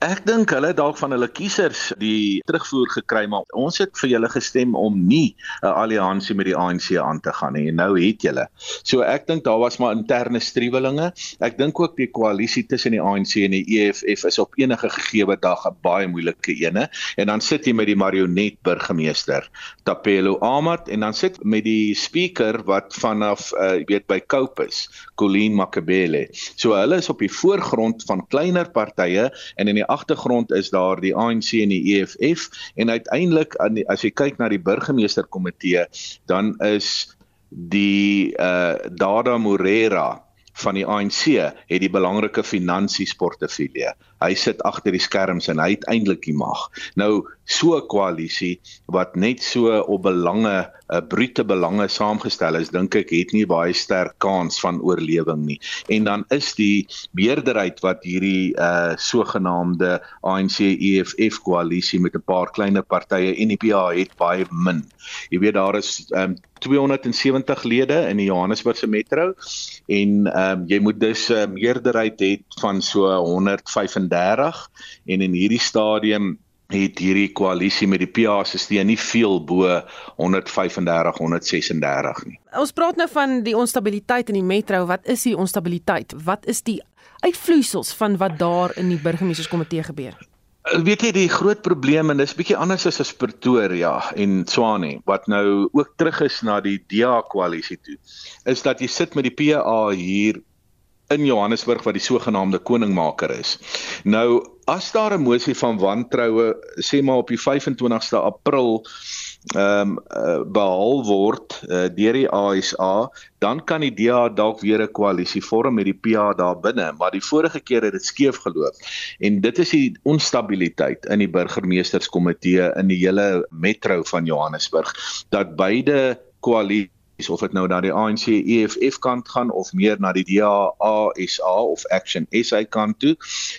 Ek dink hulle dalk van hulle kiesers die terugvoer gekry maar ons het vir julle gestem om nie 'n alliansie met die ANC aan te gaan nie en nou het julle. So ek dink daar was maar interne striwelinge. Ek dink ook die koalisie tussen die ANC en die EFF is op enige gegeewe dag 'n baie moeilike ene en dan sit jy met die marionet burgemeester Tapelo Ahmad en dan sit met die speaker wat vanaf uh, weet by Kopus, Colleen Makabele. So hulle is op die voorgrond van kleiner partye en in die agtergrond is daar die ANC en die EFF en uiteindelik as jy kyk na die burgemeesterkomitee dan is die uh Dada Morera van die ANC het die belangrike finansies portefeulje. Hy sit agter die skerms en hy het eintlik die mag. Nou so 'n koalisie wat net so op belange, uh, brute belange saamgestel is, dink ek het nie baie sterk kans van oorlewing nie. En dan is die meerderheid wat hierdie uh sogenaamde ANC EFF koalisie met 'n paar kleiner partye en die PA het baie min. Jy weet daar is um, 270 lede in die Johannesburgse metro en um, jy moet dus 'n uh, meerderheid hê van so 135 en in hierdie stadium het hierdie koalisie met die PA se steun nie veel bo 135 136 nie. Ons praat nou van die onstabiliteit in die metro. Wat is die onstabiliteit? Wat is die uitvloeisels van wat daar in die burgemeesterskomitee gebeur? Weet jy die groot probleem en dis bietjie anders as as Pretoria en Tshwane wat nou ook terug is na die DA koalisie toe is dat jy sit met die PA hier in Johannesburg wat die sogenaamde koningmaker is. Nou as daar 'n mosie van wantroue sê maar op die 25ste April ehm um, behaal word uh, deur die ASA, dan kan die DA dalk weer 'n koalisie vorm met die PA daar binne, maar die vorige keer het dit skeef geloop. En dit is die onstabiliteit in die burgemeesterskomitee in die hele metro van Johannesburg dat beide koalisies of dit nou na die ANC EFF kant gaan of meer na die DA SA of Action SA kant toe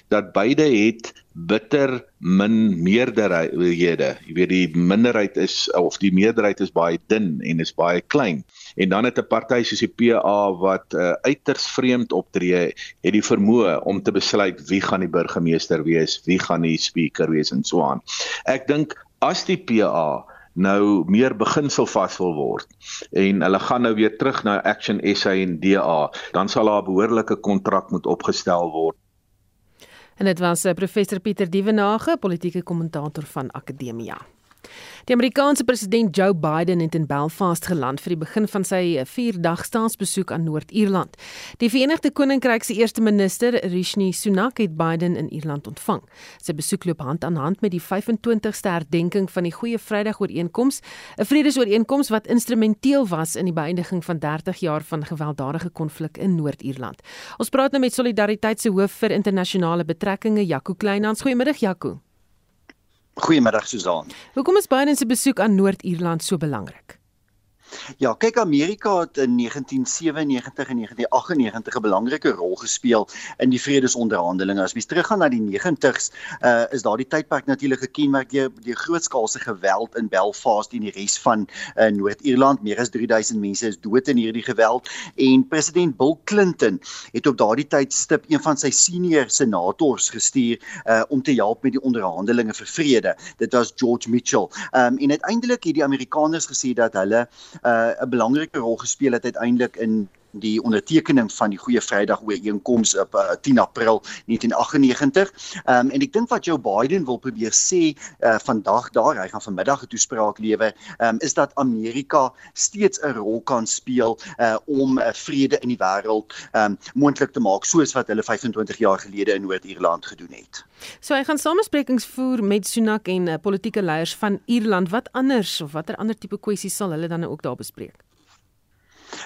dat beide het bitter min meerderhede. Jy weet die minderheid is of die meerderheid is baie dun en is baie klein. En dan het 'n party soos die PA wat uh, uiters vreemd optree, het die vermoë om te besluit wie gaan die burgemeester wees, wie gaan die speaker wees en so aan. Ek dink as die PA nou meer beginselvas wil word en hulle gaan nou weer terug na Action SA en DA, dan sal daar 'n behoorlike kontrak moet opgestel word. En dit was eh, professor Pieter Dievenage, politieke kommentator van Akademia. Die Amerikaanse president Joe Biden het in Belfast geland vir die begin van sy 4-dag staatsbesoek aan Noord-Ierland. Die Verenigde Koninkryk se eerste minister, Rishi Sunak, het Biden in Ierland ontvang. Sy besoek loop hand aan hand met die 25ste herdenking van die Goeie Vrydag-ooreenkoms, 'n vredesooreenkoms wat instrumenteel was in die beëindiging van 30 jaar van gewelddadige konflik in Noord-Ierland. Ons praat nou met Solidariteit se hoof vir internasionale betrekkinge, Jaco Kleinhans. Goeiemiddag, Jaco. Goeiemiddag Susan. Hoekom is Biden se besoek aan Noord-Ierland so belangrik? Ja, kyk Amerika het in 1997 en 1998 'n belangrike rol gespeel in die vredesonderhandelinge. As mens teruggaan na die 90s, uh, is daardie tydperk natuurlik gekenmerk deur die grootskaalse geweld in Belfast en die res van uh, Noord-Ierland. Meer as 3000 mense is dood in hierdie geweld en president Bill Clinton het op daardie tyd stip een van sy senior senators gestuur uh, om te help met die onderhandelinge vir vrede. Dit was George Mitchell. Um, en uiteindelik het die Amerikaners gesê dat hulle uh, 'n belangrike rol gespeel het uiteindelik in die ondertekening van die Goeie Vrydag ooreenkoms op uh, 10 April 1998. Ehm um, en ek dink wat Joe Biden wil probeer sê uh, vandag daar, hy gaan vanmiddag 'n toespraak lewer, ehm um, is dat Amerika steeds 'n rol kan speel uh, om uh, vrede in die wêreld ehm um, moontlik te maak soos wat hulle 25 jaar gelede in Noord-Ierland gedoen het. So hy gaan samesprekings voer met Sunak en uh, politieke leiers van Ierland. Wat anders of watter ander tipe kwessies sal hulle dan ook daar bespreek?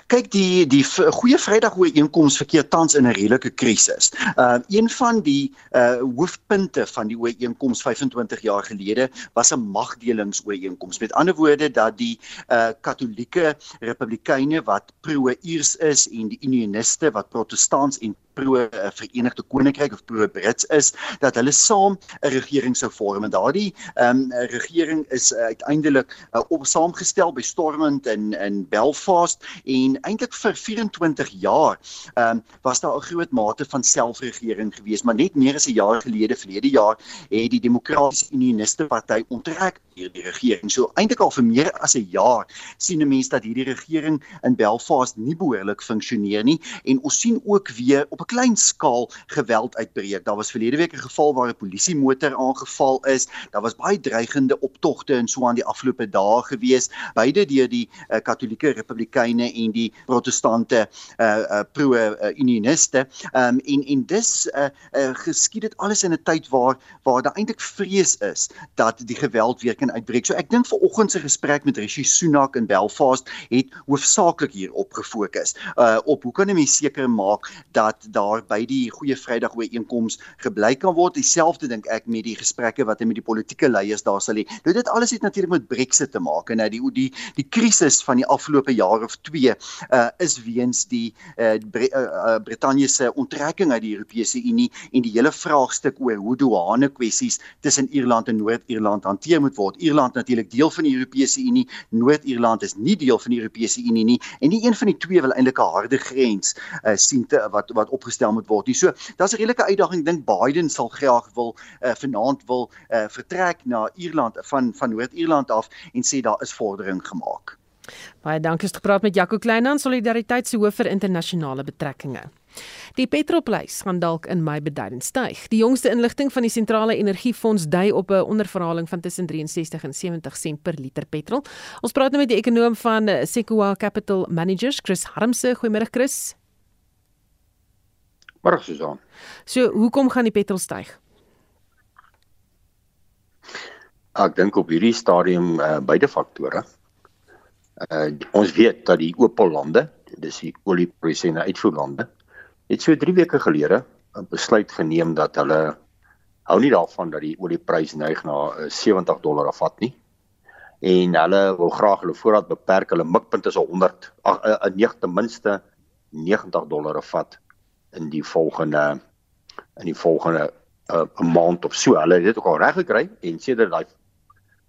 Kyk die die goeie Vrydag ooreenkoms verkeer tans in 'n redelike krisis. Uh een van die uh hoofpunte van die ooreenkoms 25 jaar gelede was 'n magdelingsooreenkoms. Met ander woorde dat die uh Katolieke Republikeine wat pro-Iers is en die Unioniste wat Protestants en pro Verenigde Koninkryk of pro Brits is dat hulle saam 'n regering sou vorm. En daardie ehm um, regering is uh, uiteindelik uh, op saamgestel by Stormont in in Belfast. En eintlik vir 24 jaar ehm um, was daar 'n groot mate van selfregering gewees. Maar net meer as 'n jaar gelede verlede jaar het die Demokratiese Unioniste Party onttrek hierdie regering. So eintlik al vir meer as 'n jaar sien 'n mens dat hierdie regering in Belfast nie behoorlik funksioneer nie. En ons sien ook weer op 'n klein skaal geweld uitbreek. Daar was verlede week 'n geval waar 'n polisiemotor aangeval is. Daar was baie dreigende optogte en so aan die afgelope dae gewees, beide deur die uh, Katolieke Republikeine en die Protestante uh, uh, pro-unioniste. Uh, um, en en dis uh, uh, geskied dit alles in 'n tyd waar waar daar eintlik vrees is dat die geweld weer kan uitbreek. So ek dink ver oggend se gesprek met Rishi Sunak in Belfast het hoofsaaklik hier op gefokus. Uh op hoe kan 'n mens seker maak dat daar by die goeie Vrydag ooreenkoms gebly kan word. Dieselfde dink ek met die gesprekke wat hy met die politieke leiers daar sal hê. Nou dit alles het natuurlik met Brexit te maak en nou die die die krisis van die afgelope jaar of 2 uh is weens die uh, Bre uh, uh Brittanje se onttrekking uit die Europese Unie en die hele vraagstuk oor hoe douane kwessies tussen Ierland en Noord-Ierland hanteer moet word. Ierland natuurlik deel van die Europese Unie, Noord-Ierland is nie deel van die Europese Unie nie en nie een van die twee wil eintlik 'n harde grens uh sien te, wat wat op opgestel moet word nie. So, daar's 'n redelike uitdaging. Ek dink Biden sal graag wil uh, vanaand wil uh, vertrek na Ierland van van Noord-Ierland af en sê daar is vordering gemaak. Baie dankie het gepraat met Jaco Kleinhan, solidariteit se hoof vir internasionale betrekkinge. Die petrolprys gaan dalk in Mei beduidend styg. Die jongste inligting van die sentrale energiefonds dui op 'n onderverhaling van tussen 63 en 70 sent per liter petrol. Ons praat nou met die ekonom van Sequoia Capital Managers, Chris Harmse. Goeiemôre Chris. Môre Susan. So, hoekom gaan die petrol styg? Ek dink op hierdie stadium uh, beide faktore. Uh, ons weet dat die Opel-lande, dis die olieprodusente uitvoerlande, het so 3 weke gelede 'n besluit geneem dat hulle hou nie daarvan dat die olieprys neig na uh, 70 dollar afvat nie. En hulle wil graag hulle voorraad beperk. Hulle mikpunt is 100 ag uh, 'n uh, ten minste 90 dollar afvat in die volgende in die volgende 'n uh, maand of so. Hulle het dit ook al reg gekry en sedert daai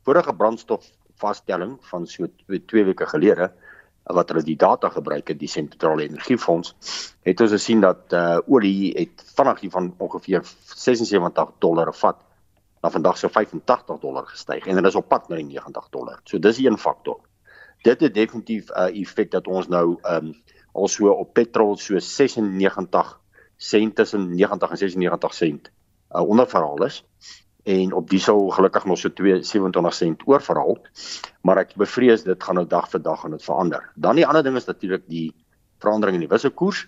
vorige brandstof vaststelling van so 2 weke gelede wat hulle die data gebruik het die sentrale energiefonds het ons gesien dat uh, olie het vanaand hier van ongeveer 76 dollar vat na vandag so 85 dollar gestyg en dit is op pad na die 90 dollar. So dis een faktor. Dit het definitief 'n uh, effek dat ons nou ehm um, also op petrol so 96 sent tussen 90 en 96 sent uh, onderverhaal is en op diesel gelukkig nog so 27 sent oorverhaal maar ek bevrees dit gaan nou dag vir dag gaan dit verander. Dan die ander ding is natuurlik die verandering in die wisselkoers.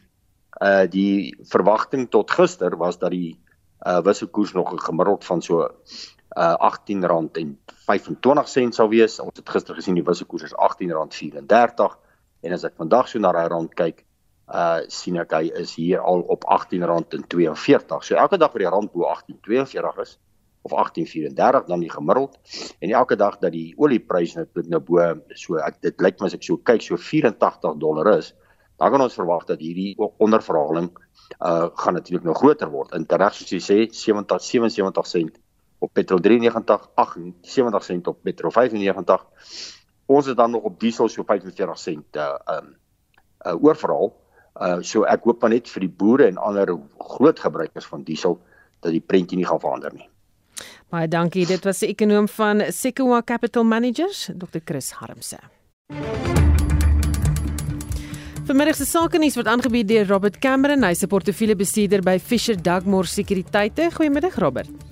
Uh die verwagting tot gister was dat die uh wisselkoers nog gemiddeld van so uh R18.25 sou wees. Ons het gister gesien die wisselkoers is R18.34 En as ek vandag so na daai rand kyk, uh sien ek hy is hier al op R18.42. So elke dag wat die rand bo 18.42 is of 18.34 dan die gemiddeld en elke dag dat die olieprys net nou bo so ek dit lyk my as ek so kyk so 84 dollar is, dan kan ons verwag dat hierdie onderverhaling uh gaan natuurlik nog groter word. In tereg soos jy sê 70 77 sent op petrol 93 78 sent op petrol 95 ons is dan nog op diesel so 45 sent uh um uh oorverhaal. Uh so ek hoop maar net vir die boere en ander groot gebruikers van diesel dat die prentjie nie gaan verander nie. Baie dankie. Dit was die ekonom van Sequoia Capital Managers, Dr. Chris Harmse. Vermiddag se sake nuus word aangebied deur Robert Cameron, hy se portefeuljebestuurder by Fisher Dugmore Sekuriteite. Goeiemiddag Robert.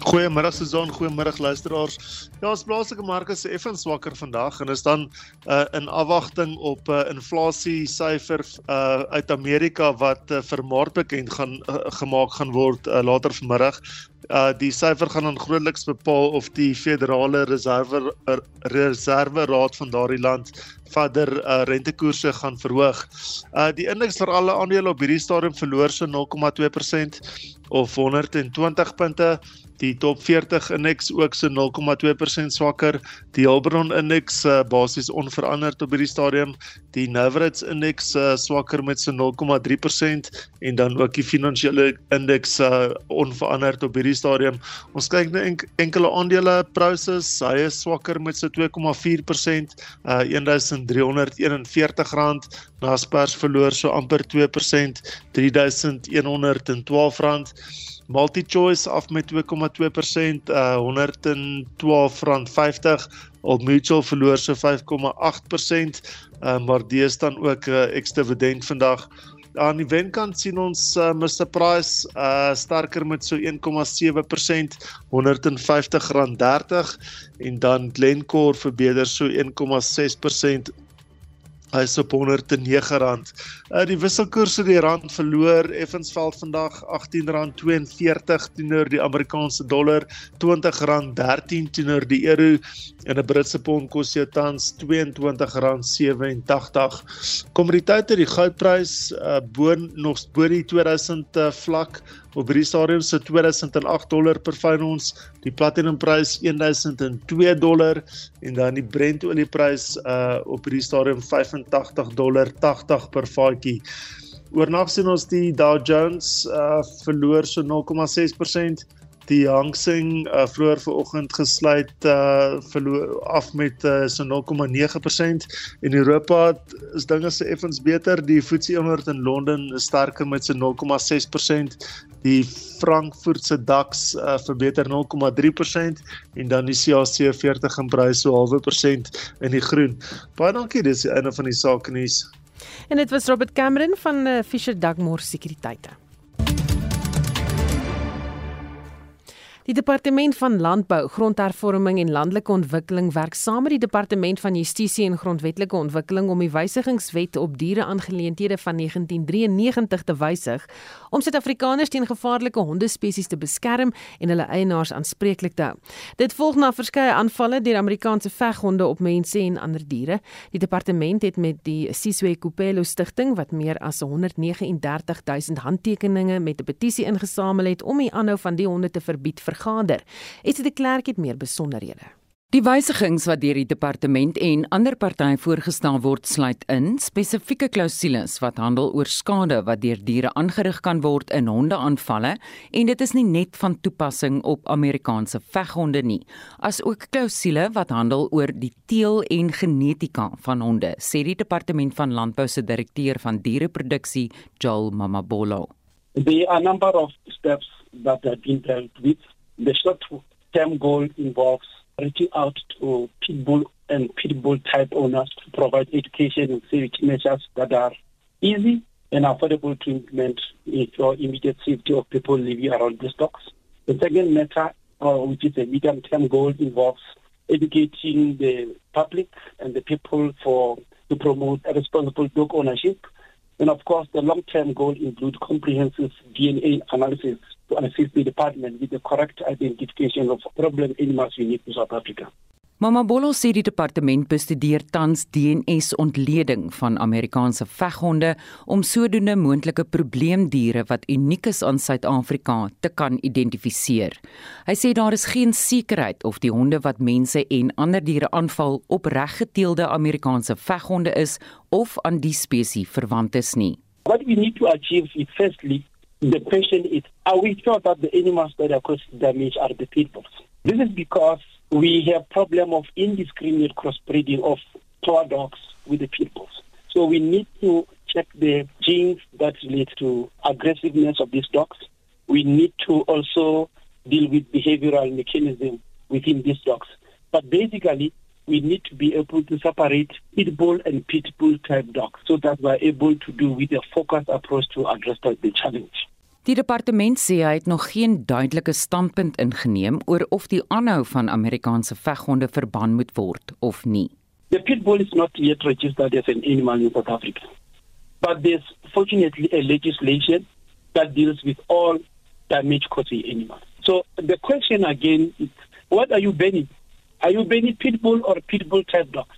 Goeiemôre Susan, goeiemôre luisteraars. Ja, ons plaaslike mark is effens swakker vandag en is dan uh, in afwagting op 'n uh, inflasie syfer uh, uit Amerika wat uh, vir Maart bekend gaan uh, gemaak gaan word uh, later vanmiddag. Uh die syfer gaan dan grootliks bepaal of die Federale Reserve uh, Reserve Raad van daardie land verder uh, rentekoerse gaan verhoog. Uh die indeks vir alle aandele op hierdie stadium verloor so 0,2% of 120 punte die top 40 indeks ook so 0,2% swakker. Die Hulbron indeks uh, basies onveranderd op hierdie stadium. Die Navrats indeks uh, swakker met so 0,3% en dan ook die finansiële indeks uh, onveranderd op hierdie stadium. Ons kyk na enk enkele aandele Prosus, hy is swakker met so 2,4%, uh, R1341. Naspers verloor so amper 2%, R3112. MultiChoice af met 2,2% uh R112.50 Old Mutual verloor so 5,8% uh maar dis dan ook 'n uh, ekstra dividend vandag. Aan die wenkant sien ons uh, Mr Price uh sterker met so 1,7% R150.30 en dan Glencore verbeter so 1,6% Hy is op 109 rand. Uh die wisselkoers het die rand verloor effens val vandag R18.42 teenoor die Amerikaanse dollar, R20.13 teenoor die euro en 'n Britse pond kos jy tans R22.87. Kommoditeite, die goudprys uh bo nog bo die 2000 uh, vlak op hierdie stadium se 2008 dollar per fyn ons die platinum prys 1002 dollar en dan die Brent olieprys uh op hierdie stadium 85 dollar 80 per vatjie. Oornag sien ons die Dow Jones uh verloor so 0,6% die Hang Seng uh, vroeër vanoggend gesluit uh verloor af met uh, so 0,9% en Europa is dinge se effens beter. Die FTSE 100 in Londen is sterker met so 0,6% die Frankfurt se DAX uh, verbeter 0,3% en dan die CAC 40 in prys so 0,5% in die groen. Baie dankie dis die einde van die sake nuus. En dit was Robert Cameron van uh, Fisher Dugmore Sekuriteite Die departement van landbou, grondhervorming en landelike ontwikkeling werk saam met die departement van justisie en grondwetlike ontwikkeling om die wysigingswet op diereaangeleenthede van 1993 te wysig om Suid-Afrikaners teen gevaarlike hondespesies te beskerm en hulle eienaars aanspreeklik te hou. Dit volg na verskeie aanvalle deur Amerikaanse veghonde op mense en ander diere. Die departement het met die Siswe Kupelo stigting wat meer as 139 000 handtekeninge met 'n petisie ingesamel het om die aanhou van die honde te verbied vergader. Etsie de Klerk het meer besonderhede. Die wysigings wat deur die departement en ander partye voorgestel word, sluit in spesifieke klousules wat handel oor skade wat deur diere aangerig kan word in hondeaanvalle en dit is nie net van toepassing op Amerikaanse veghonde nie, asook klousule wat handel oor die teel en genetika van honde, sê die departement van landbou se direkteur van diereproduksie, Joel Mamabolo. There are a number of steps that have been dealt with. The short-term goal involves reaching out to pit bull and pit bull type owners to provide education and safety measures that are easy and affordable to implement for immediate safety of people living around the stocks. The second matter, uh, which is a medium-term goal, involves educating the public and the people for to promote responsible dog ownership. And of course, the long-term goal includes comprehensive DNA analysis to assist the department with the correct identification of problem animals unique to South Africa. Mama Bolo sê die departement bestudeer tans DNA-ontleding van Amerikaanse veghonde om sodoende moontlike probleemdiere wat uniek is aan Suid-Afrika te kan identifiseer. Hy sê daar is geen sekerheid of die honde wat mense en ander diere aanval opreggeteelde Amerikaanse veghonde is of aan die spesies verwant is nie. What we need to achieve is firstly the question is are we sure that the animals that are causing damage are the people? This is because we have problem of indiscriminate crossbreeding of tour dogs with the pitbulls. So we need to check the genes that lead to aggressiveness of these dogs. We need to also deal with behavioral mechanism within these dogs. But basically, we need to be able to separate pit bull and pit bull type dogs so that we're able to do with a focused approach to address the challenge. Die departement sê hy het nog geen duidelike standpunt ingeneem oor of die aanhou van Amerikaanse veghonde verbân moet word of nie. The pit bull is not yet registered as an animal in South Africa. But there's fortunately a legislation that deals with all damage causing animals. So the question again is what are you banning? Are you banning pit bull or pit bull type dogs?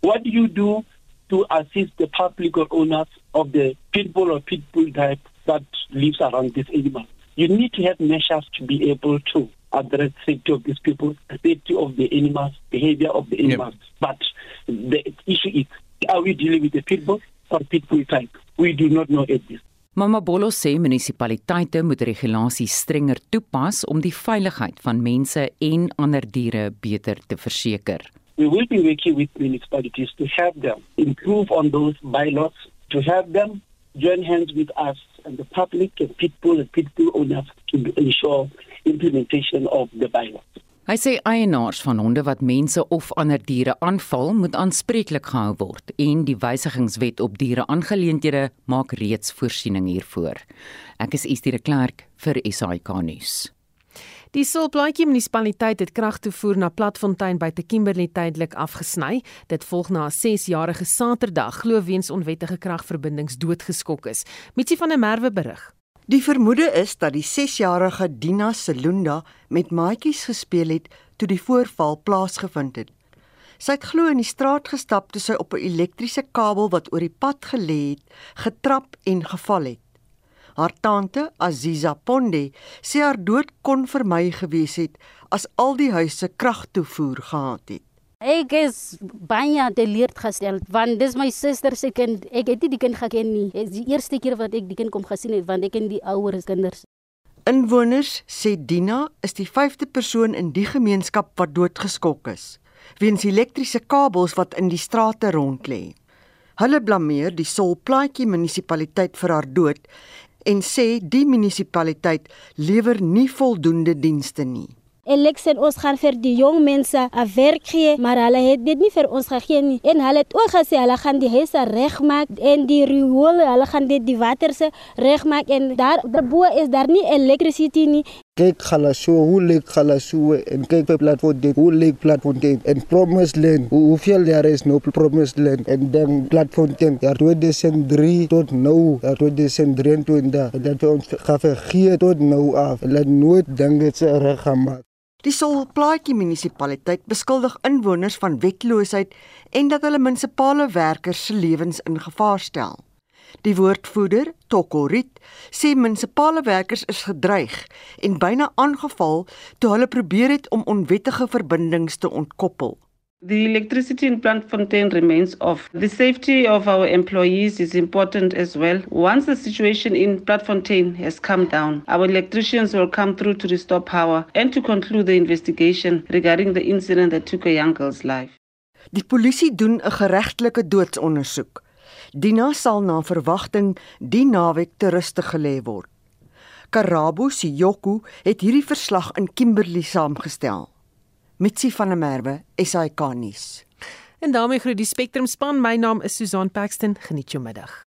What do you do to assist the public or owners of the pit bull or pit bull type that lives around this animal? You need to have measures to be able to address safety of these people, safety of the animals, behavior of the animals. Yep. But the issue is, are we dealing with the pit bull or pit bull type? We do not know at this. Mama Bolo sê munisipaliteite moet regulasies strenger toepas om die veiligheid van mense en ander diere beter te verseker. We will be working with municipalities to help them improve on those bylaws, to help them join hands with us and the public and people and people owners to ensure implementation of the bylaws. Hy sê eienaars van honde wat mense of ander diere aanval, moet aanspreeklik gehou word en die wysigingswet op diereaangeleenthede maak reeds voorsiening hiervoor. Ek is Estie de Klerk vir SAK nuus. Die Solplaatjie munisipaliteit het krag toevoer na Platfontein by te Kimberley tydelik afgesny. Dit volg na 'n 6-jarige Saterdag glo weens onwettige kragverbindings doodgeskok is. Mitsi van der Merwe berig. Die vermoede is dat die 6-jarige Dina Selunda met maatjies gespeel het toe die voorval plaasgevind het. Sy het glo in die straat gestap toe sy op 'n elektriese kabel wat oor die pad gelê het, getrap en geval het. Haar tante, Aziza Ponde, sê haar dood kon vermy gewees het as al die huise kragtoevoer gehad het. Ek is baie teleurgesteld want dis my suster se kind. Ek het nie die kind geken nie. Dit is die eerste keer wat ek die kind kom gesien het want ek ken die ouer kinders. Inwoners sê Dina is die vyfde persoon in die gemeenskap wat doodgeskok is weens elektriese kabels wat in die strate rond lê. Hulle blameer die Solplaatjie munisipaliteit vir haar dood en sê die munisipaliteit lewer nie voldoende dienste nie election ons gaan vir die jong mense 'n werk maar hulle het dit nie vir ons gegee nie. En hulle het ook gesê hulle gaan die huise regmaak en die riool, hulle gaan dit die water se regmaak en daar daarbo is daar nie elektrisiteit nie. Kyk Khalasho, hoe lyk Khalasho en pe platform hoe lyk platform en promised land, hoeveel daar is no promised land en dan platform daar 2003 tot nou, daar 2023 en dat ons gaan vergeet tot nou af, laat nooit dink dit se reg gaan maak. Die Solplaatjie munisipaliteit beskuldig inwoners van wetloosheid en dat hulle munisipale werkers se lewens in gevaar stel. Die woordvoerder, Tokorit, sê munisipale werkers is gedreig en byna aangeval toe hulle probeer het om onwettige verbindings te ontkoppel. The electricity in Plantfontein remains off. The safety of our employees is important as well. Once the situation in Plantfontein has come down, our electricians will come through to restore power and to conclude the investigation regarding the incident that took a young girl's life. Die polisie doen 'n geregtelike doodsondersoek. Dina sal na verwagting die naweek te ruste gelê word. Karabo Siyoku het hierdie verslag in Kimberley saamgestel. Mitsi van der Merwe, SAK nuus. En daarmee groet die Spectrum span. My naam is Susan Paxton. Geniet jou middag.